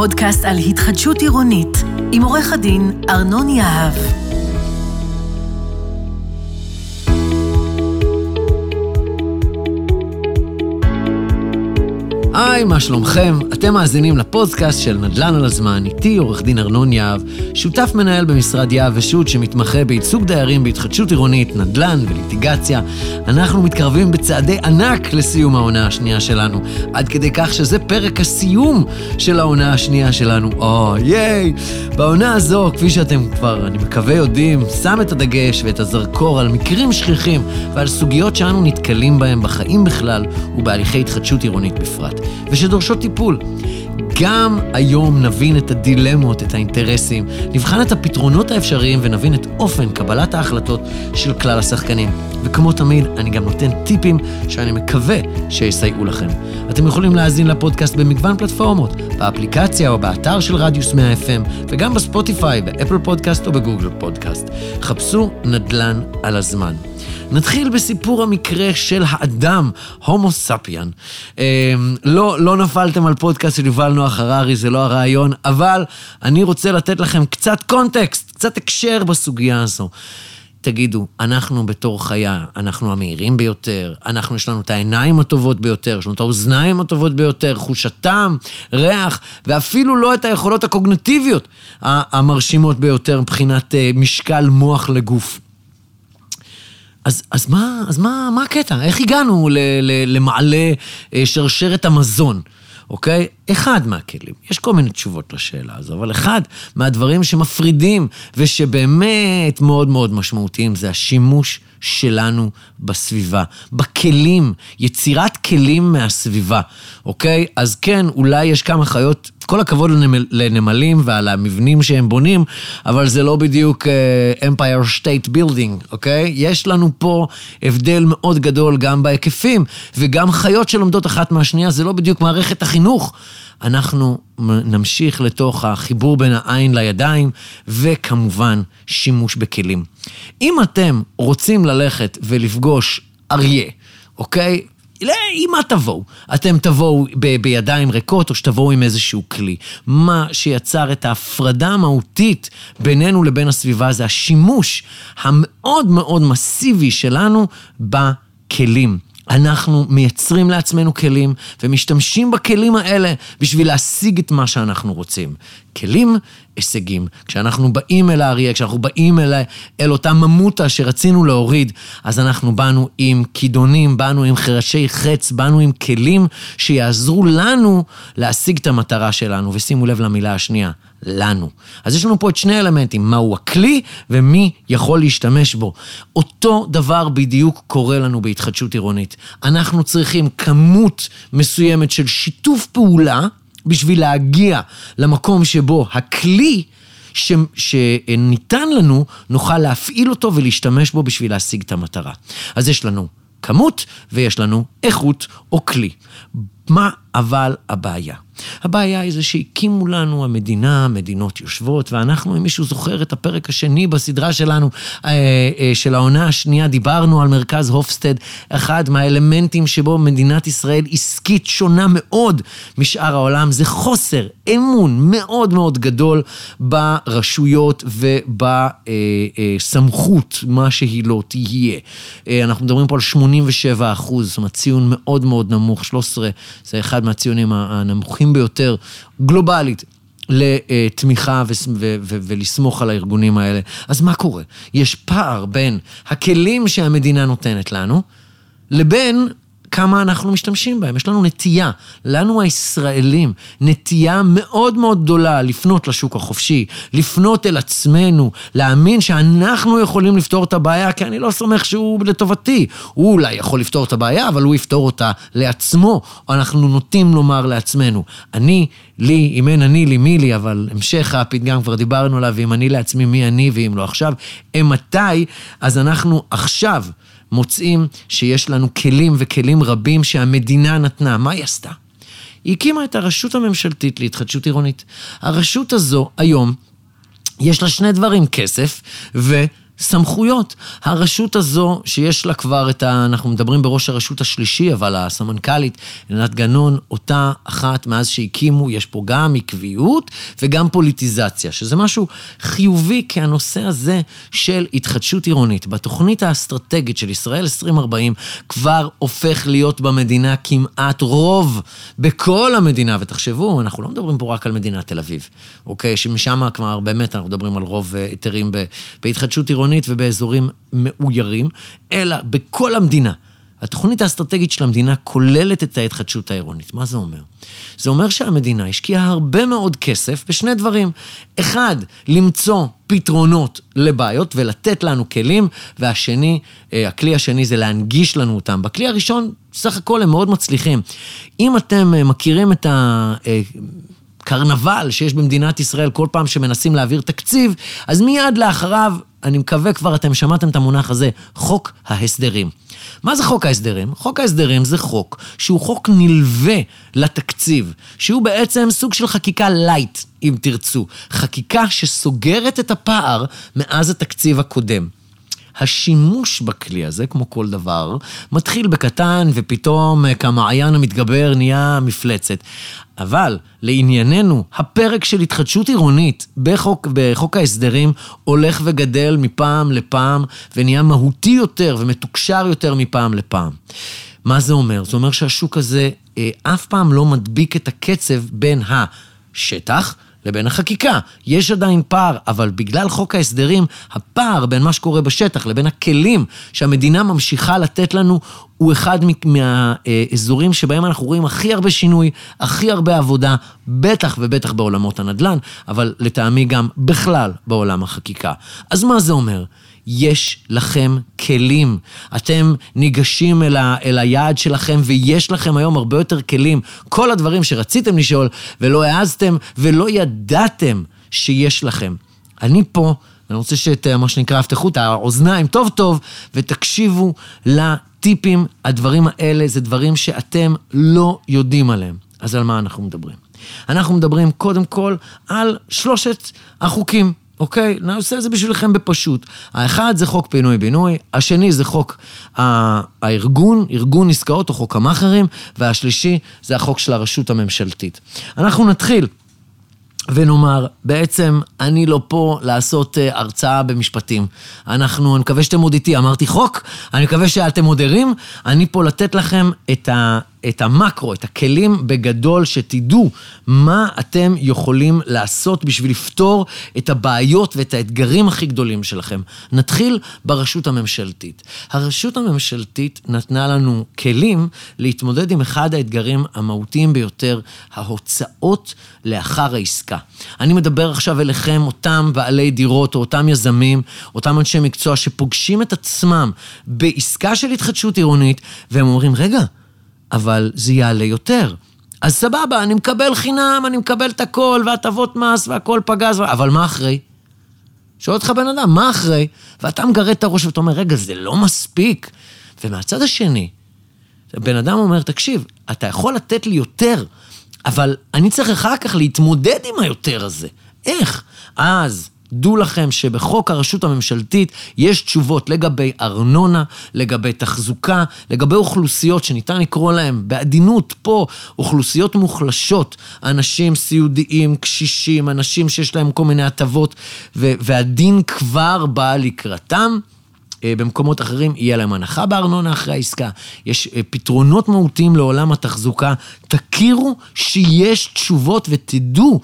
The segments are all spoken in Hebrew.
פודקאסט על התחדשות עירונית, עם עורך הדין ארנון יהב. היי, מה שלומכם? אתם מאזינים לפודקאסט של נדל"ן על הזמן, איתי עורך דין ארנון יהב, שותף מנהל במשרד יהב ושות' שמתמחה בייצוג דיירים בהתחדשות עירונית, נדל"ן וליטיגציה. אנחנו מתקרבים בצעדי ענק לסיום העונה השנייה שלנו, עד כדי כך שזה פרק הסיום של העונה השנייה שלנו. או, oh, ייי! בעונה הזו, כפי שאתם כבר, אני מקווה, יודעים, שם את הדגש ואת הזרקור על מקרים שכיחים ועל סוגיות שאנו נתקלים בהם בחיים בכלל ובהליכי התחדשות עירונית בפרט. ושדורשות טיפול. גם היום נבין את הדילמות, את האינטרסים, נבחן את הפתרונות האפשריים ונבין את אופן קבלת ההחלטות של כלל השחקנים. וכמו תמיד, אני גם נותן טיפים שאני מקווה שיסייעו לכם. אתם יכולים להאזין לפודקאסט במגוון פלטפורמות, באפליקציה או באתר של רדיוס 100 FM, וגם בספוטיפיי, באפל פודקאסט או בגוגל פודקאסט. חפשו נדל"ן על הזמן. נתחיל בסיפור המקרה של האדם, הומו ספיינס. אה, לא, לא נפלתם על פודקאסט של יובל נוח הררי, זה לא הרעיון, אבל אני רוצה לתת לכם קצת קונטקסט, קצת הקשר בסוגיה הזו. תגידו, אנחנו בתור חיה, אנחנו המהירים ביותר, אנחנו, יש לנו את העיניים הטובות ביותר, יש לנו את האוזניים הטובות ביותר, חוש הטעם, ריח, ואפילו לא את היכולות הקוגנטיביות המרשימות ביותר מבחינת אה, משקל מוח לגוף. אז, אז, מה, אז מה, מה הקטע? איך הגענו ל, ל, למעלה אה, שרשרת המזון? אוקיי? אחד מהכלים. יש כל מיני תשובות לשאלה הזו, אבל אחד מהדברים שמפרידים ושבאמת מאוד מאוד משמעותיים זה השימוש שלנו בסביבה, בכלים, יצירת כלים מהסביבה, אוקיי? אז כן, אולי יש כמה חיות, כל הכבוד לנמל, לנמלים ועל המבנים שהם בונים, אבל זה לא בדיוק uh, Empire State Building, אוקיי? יש לנו פה הבדל מאוד גדול גם בהיקפים, וגם חיות שלומדות אחת מהשנייה, זה לא בדיוק מערכת החינוך. אנחנו נמשיך לתוך החיבור בין העין לידיים, וכמובן, שימוש בכלים. אם אתם רוצים ללכת ולפגוש אריה, אוקיי? עם מה תבואו? אתם תבואו בידיים ריקות או שתבואו עם איזשהו כלי. מה שיצר את ההפרדה המהותית בינינו לבין הסביבה זה השימוש המאוד מאוד מסיבי שלנו בכלים. אנחנו מייצרים לעצמנו כלים ומשתמשים בכלים האלה בשביל להשיג את מה שאנחנו רוצים. כלים, הישגים. כשאנחנו באים אל האריה, כשאנחנו באים אל, אל אותה ממוטה שרצינו להוריד, אז אנחנו באנו עם כידונים, באנו עם חרשי חץ, באנו עם כלים שיעזרו לנו להשיג את המטרה שלנו. ושימו לב למילה השנייה, לנו. אז יש לנו פה את שני האלמנטים, מהו הכלי ומי יכול להשתמש בו. אותו דבר בדיוק קורה לנו בהתחדשות עירונית. אנחנו צריכים כמות מסוימת של שיתוף פעולה בשביל להגיע למקום שבו הכלי ש, שניתן לנו, נוכל להפעיל אותו ולהשתמש בו בשביל להשיג את המטרה. אז יש לנו כמות ויש לנו איכות או כלי. מה אבל הבעיה? הבעיה היא זה שהקימו לנו המדינה, המדינות יושבות, ואנחנו, אם מישהו זוכר את הפרק השני בסדרה שלנו, אה, אה, של העונה השנייה, דיברנו על מרכז הופסטד, אחד מהאלמנטים שבו מדינת ישראל עסקית שונה מאוד משאר העולם, זה חוסר אמון מאוד מאוד גדול ברשויות ובסמכות, מה שהיא לא תהיה. אה, אנחנו מדברים פה על 87 אחוז, זאת אומרת ציון מאוד מאוד נמוך, 13, זה אחד מהציונים הנמוכים ביותר, גלובלית. לתמיכה ולסמוך על הארגונים האלה. אז מה קורה? יש פער בין הכלים שהמדינה נותנת לנו, לבין כמה אנחנו משתמשים בהם. יש לנו נטייה, לנו הישראלים, נטייה מאוד מאוד גדולה לפנות לשוק החופשי, לפנות אל עצמנו, להאמין שאנחנו יכולים לפתור את הבעיה, כי אני לא סומך שהוא לטובתי. הוא אולי יכול לפתור את הבעיה, אבל הוא יפתור אותה לעצמו, או אנחנו נוטים לומר לעצמנו, אני, לי, אם אין אני לי, מי לי, אבל המשך הפתגם כבר דיברנו עליו, אם אני לעצמי, מי אני, ואם לא עכשיו, אימתי, אז אנחנו עכשיו מוצאים שיש לנו כלים וכלים רבים שהמדינה נתנה. מה היא עשתה? היא הקימה את הרשות הממשלתית להתחדשות עירונית. הרשות הזו היום, יש לה שני דברים, כסף ו... סמכויות. הרשות הזו, שיש לה כבר את ה... אנחנו מדברים בראש הרשות השלישי, אבל הסמנכ"לית, עינת גנון, אותה אחת מאז שהקימו, יש פה גם עקביות וגם פוליטיזציה, שזה משהו חיובי, כי הנושא הזה של התחדשות עירונית, בתוכנית האסטרטגית של ישראל 2040, כבר הופך להיות במדינה כמעט רוב בכל המדינה. ותחשבו, אנחנו לא מדברים פה רק על מדינת תל אביב, אוקיי? שמשם כבר באמת אנחנו מדברים על רוב אה, היתרים בהתחדשות עירונית. עירונית ובאזורים מאוירים, אלא בכל המדינה. התוכנית האסטרטגית של המדינה כוללת את ההתחדשות העירונית. מה זה אומר? זה אומר שהמדינה השקיעה הרבה מאוד כסף בשני דברים. אחד, למצוא פתרונות לבעיות ולתת לנו כלים, והשני, אה, הכלי השני זה להנגיש לנו אותם. בכלי הראשון, סך הכל הם מאוד מצליחים. אם אתם אה, מכירים את ה... אה, קרנבל שיש במדינת ישראל כל פעם שמנסים להעביר תקציב, אז מיד לאחריו, אני מקווה כבר אתם שמעתם את המונח הזה, חוק ההסדרים. מה זה חוק ההסדרים? חוק ההסדרים זה חוק שהוא חוק נלווה לתקציב, שהוא בעצם סוג של חקיקה light, אם תרצו. חקיקה שסוגרת את הפער מאז התקציב הקודם. השימוש בכלי הזה, כמו כל דבר, מתחיל בקטן ופתאום אה, כמעיין המתגבר נהיה מפלצת. אבל לענייננו, הפרק של התחדשות עירונית בחוק, בחוק ההסדרים הולך וגדל מפעם לפעם ונהיה מהותי יותר ומתוקשר יותר מפעם לפעם. מה זה אומר? זה אומר שהשוק הזה אה, אף פעם לא מדביק את הקצב בין השטח, לבין החקיקה. יש עדיין פער, אבל בגלל חוק ההסדרים, הפער בין מה שקורה בשטח לבין הכלים שהמדינה ממשיכה לתת לנו, הוא אחד מהאזורים שבהם אנחנו רואים הכי הרבה שינוי, הכי הרבה עבודה, בטח ובטח בעולמות הנדל"ן, אבל לטעמי גם בכלל בעולם החקיקה. אז מה זה אומר? יש לכם כלים. אתם ניגשים אל, ה, אל היעד שלכם ויש לכם היום הרבה יותר כלים. כל הדברים שרציתם לשאול ולא העזתם ולא ידעתם שיש לכם. אני פה, אני רוצה שאת, מה שנקרא, הפתחו את האוזניים טוב טוב ותקשיבו לטיפים. הדברים האלה זה דברים שאתם לא יודעים עליהם. אז על מה אנחנו מדברים? אנחנו מדברים קודם כל על שלושת החוקים. אוקיי? אני עושה את זה בשבילכם בפשוט. האחד זה חוק פינוי-בינוי, השני זה חוק הארגון, ארגון עסקאות או חוק המאכערים, והשלישי זה החוק של הרשות הממשלתית. אנחנו נתחיל. ונאמר, בעצם אני לא פה לעשות uh, הרצאה במשפטים. אנחנו, אני מקווה שאתם עוד איתי, אמרתי חוק, אני מקווה שאתם עוד ערים, אני פה לתת לכם את ה... את המקרו, את הכלים בגדול, שתדעו מה אתם יכולים לעשות בשביל לפתור את הבעיות ואת האתגרים הכי גדולים שלכם. נתחיל ברשות הממשלתית. הרשות הממשלתית נתנה לנו כלים להתמודד עם אחד האתגרים המהותיים ביותר, ההוצאות לאחר העסקה. אני מדבר עכשיו אליכם, אותם בעלי דירות או אותם יזמים, אותם אנשי מקצוע שפוגשים את עצמם בעסקה של התחדשות עירונית, והם אומרים, רגע, אבל זה יעלה יותר. אז סבבה, אני מקבל חינם, אני מקבל את הכל, והטבות מס, והכל פגז, אבל מה אחרי? שואל אותך בן אדם, מה אחרי? ואתה מגרד את הראש ואתה אומר, רגע, זה לא מספיק. ומהצד השני, בן אדם אומר, תקשיב, אתה יכול לתת לי יותר, אבל אני צריך אחר כך להתמודד עם היותר הזה. איך? אז דעו לכם שבחוק הרשות הממשלתית יש תשובות לגבי ארנונה, לגבי תחזוקה, לגבי אוכלוסיות שניתן לקרוא להן בעדינות פה, אוכלוסיות מוחלשות, אנשים סיעודיים, קשישים, אנשים שיש להם כל מיני הטבות, והדין כבר בא לקראתם. אה, במקומות אחרים יהיה להם הנחה בארנונה אחרי העסקה. יש אה, פתרונות מהותיים לעולם התחזוקה. תכירו שיש תשובות ותדעו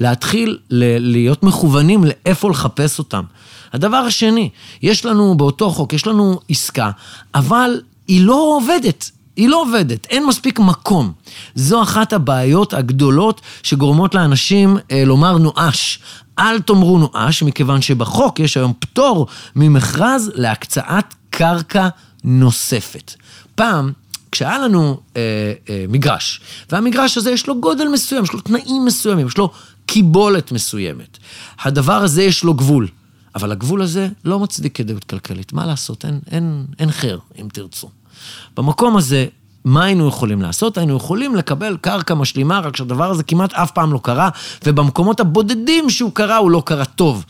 להתחיל להיות מכוונים לאיפה לחפש אותם. הדבר השני, יש לנו באותו חוק, יש לנו עסקה, אבל היא לא עובדת. היא לא עובדת, אין מספיק מקום. זו אחת הבעיות הגדולות שגורמות לאנשים אה, לומר נואש. אל תאמרו נואש, מכיוון שבחוק יש היום פטור ממכרז להקצאת קרקע נוספת. פעם, כשהיה לנו אה, אה, מגרש, והמגרש הזה יש לו גודל מסוים, יש לו תנאים מסוימים, יש לו קיבולת מסוימת. הדבר הזה יש לו גבול, אבל הגבול הזה לא מצדיק כדאיות כלכלית. מה לעשות? אין, אין, אין חר, אם תרצו. במקום הזה, מה היינו יכולים לעשות? היינו יכולים לקבל קרקע משלימה, רק שהדבר הזה כמעט אף פעם לא קרה, ובמקומות הבודדים שהוא קרה, הוא לא קרה טוב.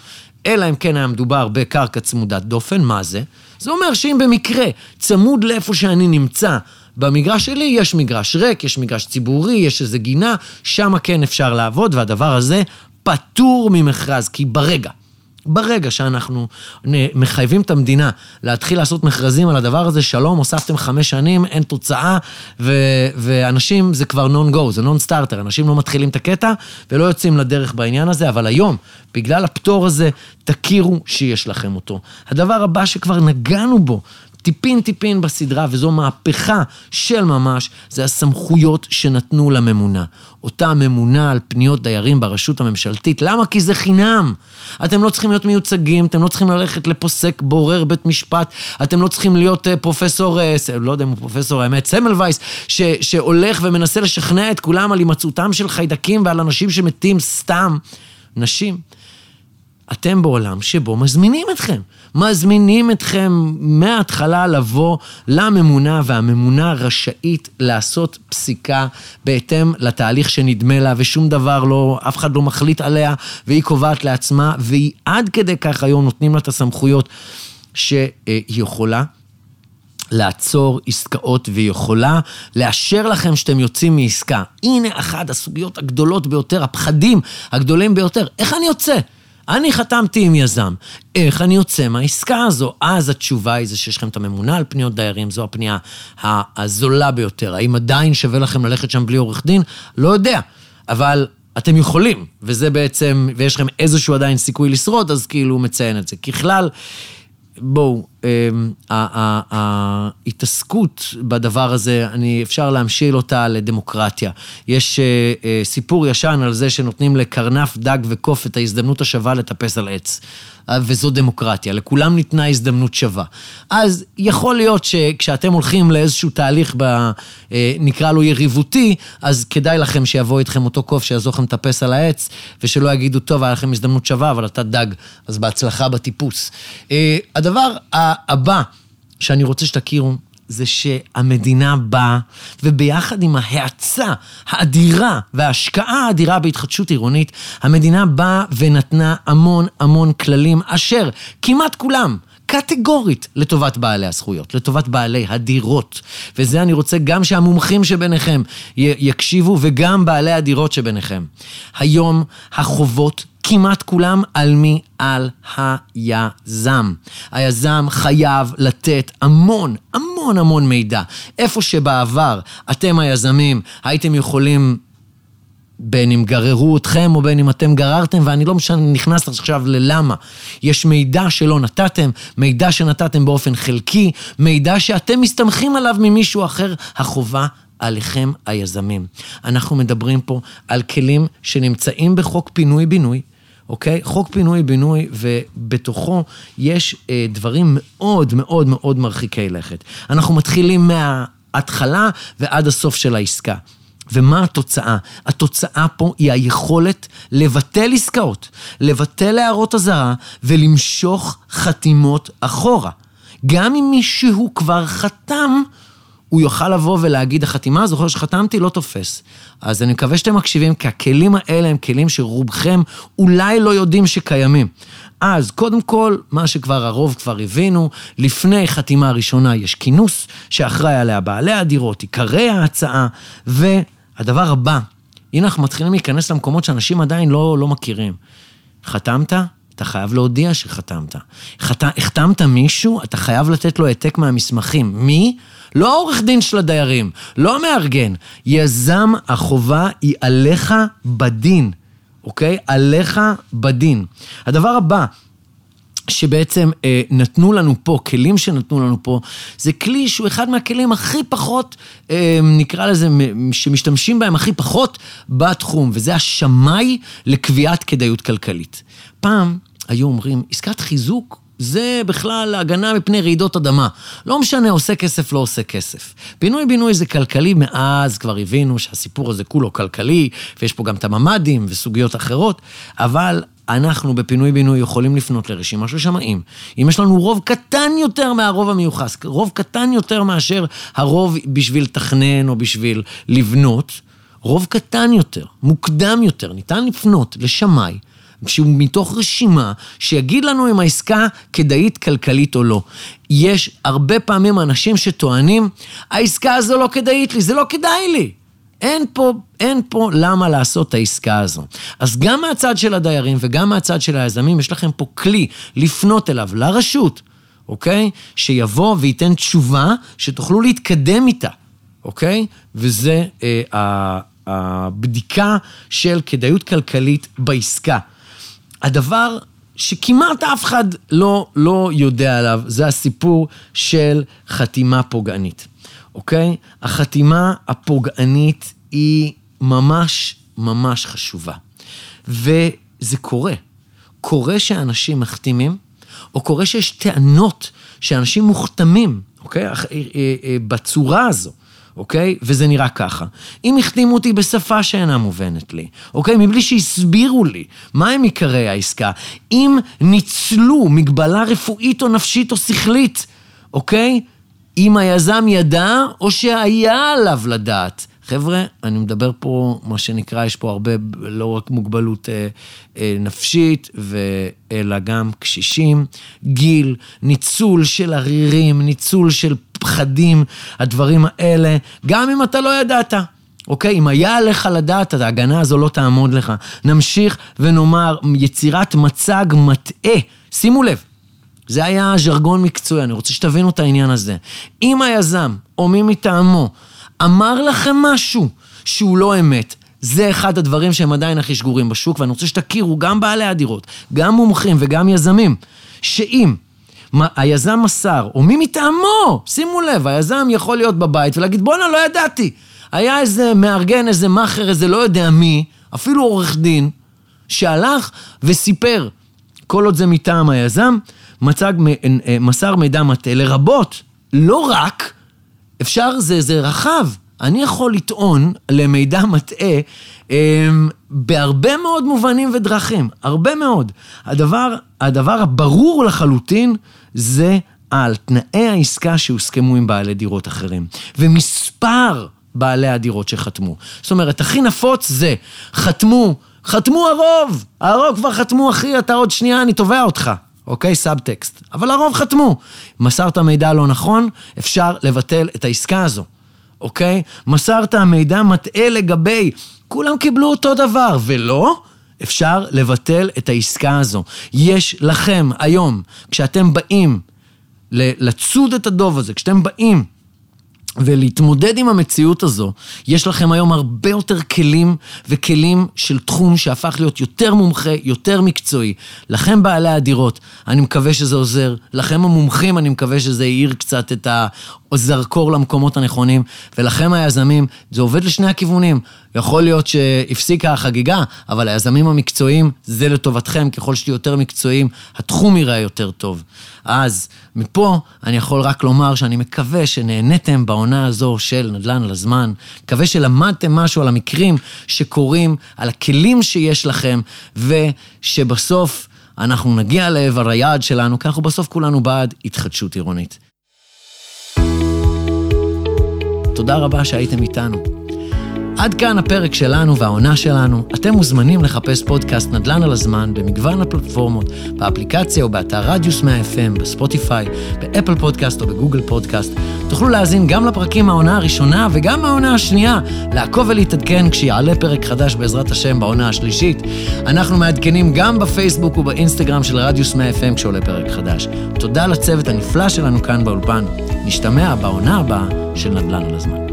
אלא אם כן היה מדובר בקרקע צמודת דופן, מה זה? זה אומר שאם במקרה, צמוד לאיפה שאני נמצא, במגרש שלי יש מגרש ריק, יש מגרש ציבורי, יש איזה גינה, שם כן אפשר לעבוד, והדבר הזה פטור ממכרז, כי ברגע ברגע שאנחנו מחייבים את המדינה להתחיל לעשות מכרזים על הדבר הזה, שלום, הוספתם חמש שנים, אין תוצאה, ו- ואנשים, זה כבר נון-גו, זה נון-סטארטר, אנשים לא מתחילים את הקטע ולא יוצאים לדרך בעניין הזה, אבל היום, בגלל הפטור הזה, תכירו שיש לכם אותו. הדבר הבא שכבר נגענו בו טיפין טיפין בסדרה, וזו מהפכה של ממש, זה הסמכויות שנתנו לממונה. אותה ממונה על פניות דיירים ברשות הממשלתית. למה? כי זה חינם. אתם לא צריכים להיות מיוצגים, אתם לא צריכים ללכת לפוסק בורר בית משפט, אתם לא צריכים להיות uh, פרופסור, uh, לא יודע אם הוא פרופסור האמת, סמלווייס, ש, שהולך ומנסה לשכנע את כולם על הימצאותם של חיידקים ועל אנשים שמתים סתם. נשים. אתם בעולם שבו מזמינים אתכם. מזמינים אתכם מההתחלה לבוא לממונה, והממונה רשאית לעשות פסיקה בהתאם לתהליך שנדמה לה, ושום דבר לא, אף אחד לא מחליט עליה, והיא קובעת לעצמה, והיא עד כדי כך היום נותנים לה את הסמכויות שהיא יכולה. לעצור עסקאות והיא יכולה לאשר לכם שאתם יוצאים מעסקה. הנה אחת הסוגיות הגדולות ביותר, הפחדים הגדולים ביותר. איך אני יוצא? אני חתמתי עם יזם, איך אני יוצא מהעסקה הזו? אז התשובה היא זה שיש לכם את הממונה על פניות דיירים, זו הפנייה הזולה ביותר. האם עדיין שווה לכם ללכת שם בלי עורך דין? לא יודע, אבל אתם יכולים, וזה בעצם, ויש לכם איזשהו עדיין סיכוי לשרוד, אז כאילו הוא מציין את זה. ככלל, בואו, ההתעסקות בדבר הזה, אני, אפשר להמשיל אותה לדמוקרטיה. יש אה, אה, סיפור ישן על זה שנותנים לקרנף, דג וקוף את ההזדמנות השווה לטפס על עץ. אה, וזו דמוקרטיה, לכולם ניתנה הזדמנות שווה. אז יכול להיות שכשאתם הולכים לאיזשהו תהליך, ב, נקרא לו יריבותי, אז כדאי לכם שיבוא איתכם אותו קוף שיעזור לכם לטפס על העץ, ושלא יגידו, טוב, היה לכם הזדמנות שווה, אבל אתה דג, אז בהצלחה בטיפוס. הדבר הבא שאני רוצה שתכירו, זה שהמדינה באה, וביחד עם ההאצה האדירה וההשקעה האדירה בהתחדשות עירונית, המדינה באה ונתנה המון המון כללים אשר כמעט כולם קטגורית לטובת בעלי הזכויות, לטובת בעלי הדירות. וזה אני רוצה גם שהמומחים שביניכם יקשיבו וגם בעלי הדירות שביניכם. היום החובות כמעט כולם על מי? על היזם. היזם חייב לתת המון, המון המון מידע. איפה שבעבר אתם היזמים הייתם יכולים בין אם גררו אתכם או בין אם אתם גררתם, ואני לא משנה, נכנס עכשיו ללמה. יש מידע שלא נתתם, מידע שנתתם באופן חלקי, מידע שאתם מסתמכים עליו ממישהו אחר, החובה עליכם היזמים. אנחנו מדברים פה על כלים שנמצאים בחוק פינוי-בינוי, אוקיי? חוק פינוי-בינוי, ובתוכו יש אה, דברים מאוד מאוד מאוד מרחיקי לכת. אנחנו מתחילים מההתחלה ועד הסוף של העסקה. ומה התוצאה? התוצאה פה היא היכולת לבטל עסקאות, לבטל הערות אזהרה ולמשוך חתימות אחורה. גם אם מישהו כבר חתם, הוא יוכל לבוא ולהגיד, החתימה, זוכר שחתמתי, לא תופס. אז אני מקווה שאתם מקשיבים, כי הכלים האלה הם כלים שרובכם אולי לא יודעים שקיימים. אז קודם כל, מה שכבר הרוב כבר הבינו, לפני חתימה ראשונה יש כינוס שאחראי עליה בעלי הדירות, עיקרי ההצעה, והדבר הבא, הנה אנחנו מתחילים להיכנס למקומות שאנשים עדיין לא, לא מכירים. חתמת? אתה חייב להודיע שחתמת. חת... החתמת מישהו, אתה חייב לתת לו העתק מהמסמכים. מי? לא העורך דין של הדיירים, לא המארגן. יזם, החובה היא עליך בדין, אוקיי? עליך בדין. הדבר הבא, שבעצם אה, נתנו לנו פה, כלים שנתנו לנו פה, זה כלי שהוא אחד מהכלים הכי פחות, אה, נקרא לזה, שמשתמשים בהם הכי פחות בתחום, וזה השמאי לקביעת כדאיות כלכלית. פעם היו אומרים, עסקת חיזוק זה בכלל הגנה מפני רעידות אדמה. לא משנה, עושה כסף, לא עושה כסף. פינוי-בינוי זה כלכלי, מאז כבר הבינו שהסיפור הזה כולו כלכלי, ויש פה גם את הממ"דים וסוגיות אחרות, אבל אנחנו בפינוי-בינוי יכולים לפנות לרשימה של שמאים. אם יש לנו רוב קטן יותר מהרוב המיוחס, רוב קטן יותר מאשר הרוב בשביל לתכנן או בשביל לבנות, רוב קטן יותר, מוקדם יותר, ניתן לפנות לשמאי. שהוא מתוך רשימה שיגיד לנו אם העסקה כדאית כלכלית או לא. יש הרבה פעמים אנשים שטוענים, העסקה הזו לא כדאית לי, זה לא כדאי לי. אין פה, אין פה למה לעשות את העסקה הזו. אז גם מהצד של הדיירים וגם מהצד של היזמים, יש לכם פה כלי לפנות אליו, לרשות, אוקיי? שיבוא וייתן תשובה שתוכלו להתקדם איתה, אוקיי? וזה אה, הבדיקה של כדאיות כלכלית בעסקה. הדבר שכמעט אף אחד לא, לא יודע עליו, זה הסיפור של חתימה פוגענית. אוקיי? החתימה הפוגענית היא ממש ממש חשובה. וזה קורה. קורה שאנשים מחתימים, או קורה שיש טענות שאנשים מוכתמים, אוקיי? אה, אה, אה, בצורה הזו. אוקיי? וזה נראה ככה. אם החתימו אותי בשפה שאינה מובנת לי, אוקיי? מבלי שהסבירו לי מהם עיקרי העסקה, אם ניצלו מגבלה רפואית או נפשית או שכלית, אוקיי? אם היזם ידע או שהיה עליו לדעת. חבר'ה, אני מדבר פה, מה שנקרא, יש פה הרבה, לא רק מוגבלות אה, אה, נפשית, ו, אלא גם קשישים, גיל, ניצול של ערירים, ניצול של פחדים, הדברים האלה, גם אם אתה לא ידעת. אוקיי? אם היה עליך לדעת, ההגנה הזו לא תעמוד לך. נמשיך ונאמר, יצירת מצג מטעה. שימו לב, זה היה ז'רגון מקצועי, אני רוצה שתבינו את העניין הזה. אם היזם או מי מטעמו אמר לכם משהו שהוא לא אמת, זה אחד הדברים שהם עדיין הכי שגורים בשוק, ואני רוצה שתכירו, גם בעלי הדירות, גם מומחים וגם יזמים, שאם היזם מסר, או מי מטעמו, שימו לב, היזם יכול להיות בבית ולהגיד, בואנה, לא ידעתי. היה איזה מארגן, איזה מאכר, איזה לא יודע מי, אפילו עורך דין, שהלך וסיפר, כל עוד זה מטעם היזם, מצג, אה, מסר מידע מטעה, לרבות, לא רק, אפשר, זה, זה רחב. אני יכול לטעון למידע מטעה אה, בהרבה מאוד מובנים ודרכים, הרבה מאוד. הדבר, הדבר הברור לחלוטין זה על תנאי העסקה שהוסכמו עם בעלי דירות אחרים. ומספר בעלי הדירות שחתמו. זאת אומרת, הכי נפוץ זה, חתמו, חתמו הרוב, הרוב כבר חתמו, אחי, אתה עוד שנייה, אני תובע אותך. אוקיי? סאבטקסט. אבל הרוב חתמו. מסרת מידע לא נכון, אפשר לבטל את העסקה הזו, אוקיי? מסרת מידע מטעה לגבי, כולם קיבלו אותו דבר, ולא, אפשר לבטל את העסקה הזו. יש לכם היום, כשאתם באים לצוד את הדוב הזה, כשאתם באים ולהתמודד עם המציאות הזו, יש לכם היום הרבה יותר כלים וכלים של תחום שהפך להיות יותר מומחה, יותר מקצועי. לכם בעלי הדירות, אני מקווה שזה עוזר. לכם המומחים, אני מקווה שזה העיר קצת את הזרקור למקומות הנכונים. ולכם היזמים, זה עובד לשני הכיוונים. יכול להיות שהפסיקה החגיגה, אבל היזמים המקצועיים, זה לטובתכם. ככל שתהיו יותר מקצועיים, התחום ייראה יותר טוב. אז מפה אני יכול רק לומר שאני מקווה שנהניתם בעונה הזו של נדל"ן על הזמן. מקווה שלמדתם משהו על המקרים שקורים, על הכלים שיש לכם, ושבסוף אנחנו נגיע לעבר היעד שלנו, כי אנחנו בסוף כולנו בעד התחדשות עירונית. תודה רבה שהייתם איתנו. עד כאן הפרק שלנו והעונה שלנו. אתם מוזמנים לחפש פודקאסט נדל"ן על הזמן במגוון הפלטפורמות, באפליקציה או באתר רדיוס 100 FM, בספוטיפיי, באפל פודקאסט או בגוגל פודקאסט. תוכלו להאזין גם לפרקים מהעונה הראשונה וגם מהעונה השנייה, לעקוב ולהתעדכן כשיעלה פרק חדש בעזרת השם בעונה השלישית. אנחנו מעדכנים גם בפייסבוק ובאינסטגרם של רדיוס 100 FM כשעולה פרק חדש. תודה לצוות הנפלא שלנו כאן באולפן. נשתמע בעונה הבאה של נדל"ן על הזמן.